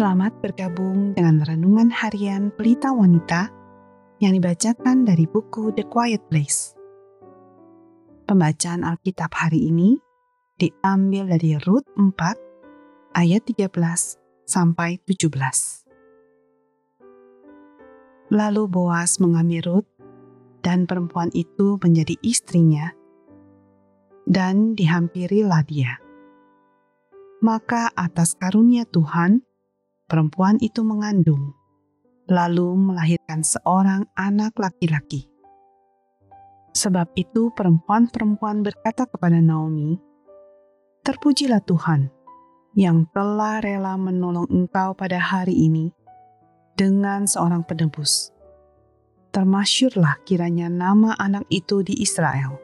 Selamat bergabung dengan renungan harian Pelita Wanita yang dibacakan dari buku The Quiet Place. Pembacaan Alkitab hari ini diambil dari Rut 4 ayat 13 sampai 17. Lalu Boas mengambil Rut dan perempuan itu menjadi istrinya dan dihampirilah dia. Maka atas karunia Tuhan, perempuan itu mengandung, lalu melahirkan seorang anak laki-laki. Sebab itu perempuan-perempuan berkata kepada Naomi, Terpujilah Tuhan yang telah rela menolong engkau pada hari ini dengan seorang penebus. Termasyurlah kiranya nama anak itu di Israel.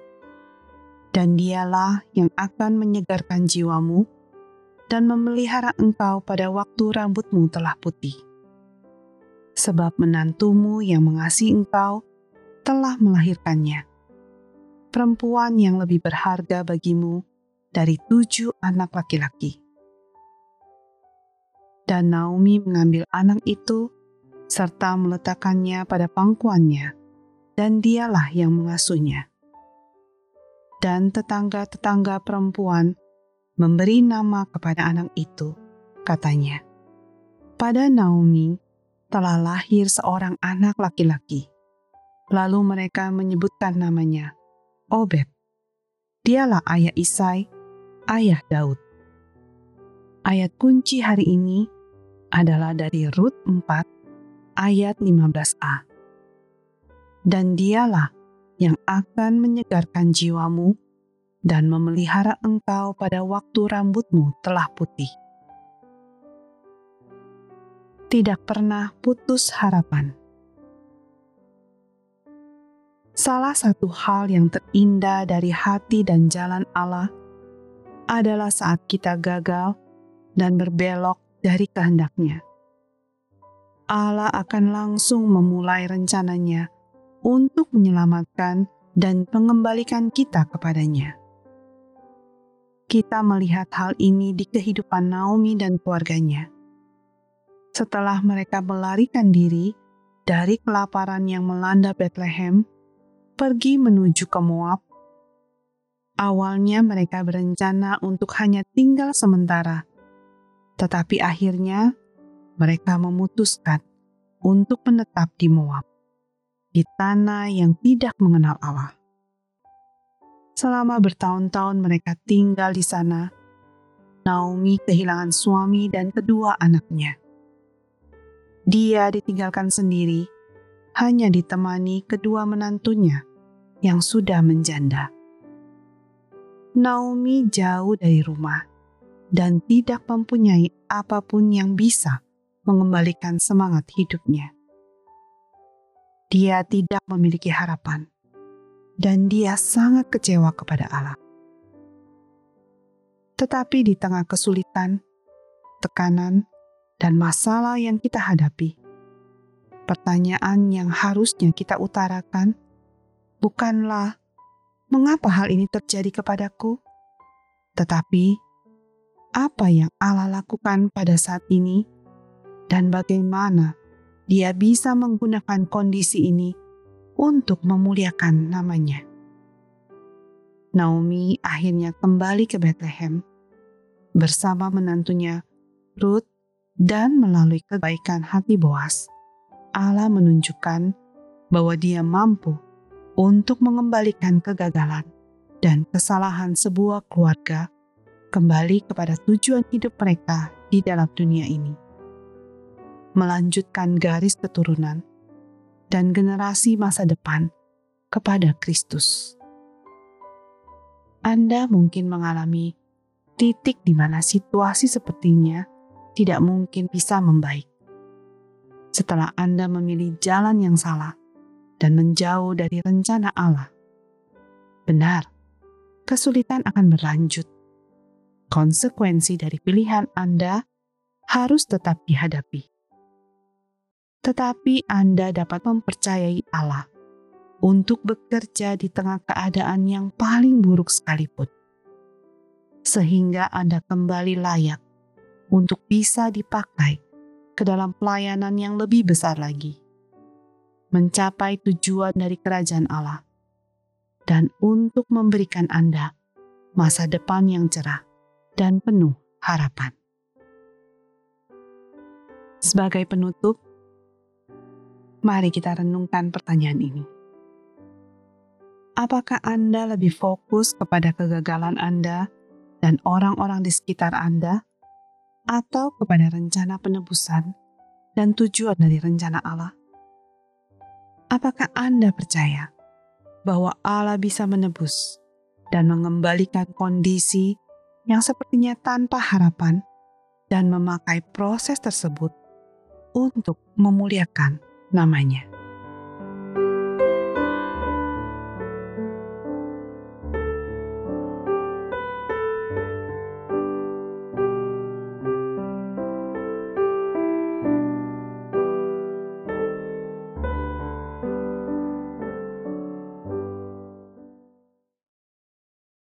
Dan dialah yang akan menyegarkan jiwamu dan memelihara engkau pada waktu rambutmu telah putih. Sebab menantumu yang mengasihi engkau telah melahirkannya. Perempuan yang lebih berharga bagimu dari tujuh anak laki-laki. Dan Naomi mengambil anak itu serta meletakkannya pada pangkuannya, dan dialah yang mengasuhnya. Dan tetangga-tetangga perempuan memberi nama kepada anak itu, katanya. Pada Naomi telah lahir seorang anak laki-laki. Lalu mereka menyebutkan namanya Obed. Dialah ayah Isai, ayah Daud. Ayat kunci hari ini adalah dari Rut 4 ayat 15a. Dan dialah yang akan menyegarkan jiwamu dan memelihara engkau pada waktu rambutmu telah putih. Tidak pernah putus harapan. Salah satu hal yang terindah dari hati dan jalan Allah adalah saat kita gagal dan berbelok dari kehendaknya. Allah akan langsung memulai rencananya untuk menyelamatkan dan mengembalikan kita kepadanya kita melihat hal ini di kehidupan Naomi dan keluarganya. Setelah mereka melarikan diri dari kelaparan yang melanda Bethlehem, pergi menuju ke Moab. Awalnya mereka berencana untuk hanya tinggal sementara, tetapi akhirnya mereka memutuskan untuk menetap di Moab, di tanah yang tidak mengenal Allah. Selama bertahun-tahun mereka tinggal di sana, Naomi kehilangan suami dan kedua anaknya. Dia ditinggalkan sendiri, hanya ditemani kedua menantunya yang sudah menjanda. Naomi jauh dari rumah dan tidak mempunyai apa pun yang bisa mengembalikan semangat hidupnya. Dia tidak memiliki harapan dan dia sangat kecewa kepada Allah. Tetapi di tengah kesulitan, tekanan, dan masalah yang kita hadapi, pertanyaan yang harusnya kita utarakan bukanlah mengapa hal ini terjadi kepadaku, tetapi apa yang Allah lakukan pada saat ini dan bagaimana Dia bisa menggunakan kondisi ini untuk memuliakan namanya. Naomi akhirnya kembali ke Bethlehem bersama menantunya Ruth dan melalui kebaikan hati Boas, Allah menunjukkan bahwa dia mampu untuk mengembalikan kegagalan dan kesalahan sebuah keluarga kembali kepada tujuan hidup mereka di dalam dunia ini. Melanjutkan garis keturunan dan generasi masa depan kepada Kristus. Anda mungkin mengalami titik di mana situasi sepertinya tidak mungkin bisa membaik. Setelah Anda memilih jalan yang salah dan menjauh dari rencana Allah, benar, kesulitan akan berlanjut. Konsekuensi dari pilihan Anda harus tetap dihadapi tetapi Anda dapat mempercayai Allah untuk bekerja di tengah keadaan yang paling buruk sekalipun, sehingga Anda kembali layak untuk bisa dipakai ke dalam pelayanan yang lebih besar lagi, mencapai tujuan dari kerajaan Allah, dan untuk memberikan Anda masa depan yang cerah dan penuh harapan. Sebagai penutup, mari kita renungkan pertanyaan ini. Apakah Anda lebih fokus kepada kegagalan Anda dan orang-orang di sekitar Anda, atau kepada rencana penebusan dan tujuan dari rencana Allah? Apakah Anda percaya bahwa Allah bisa menebus dan mengembalikan kondisi yang sepertinya tanpa harapan dan memakai proses tersebut untuk memuliakan namanya?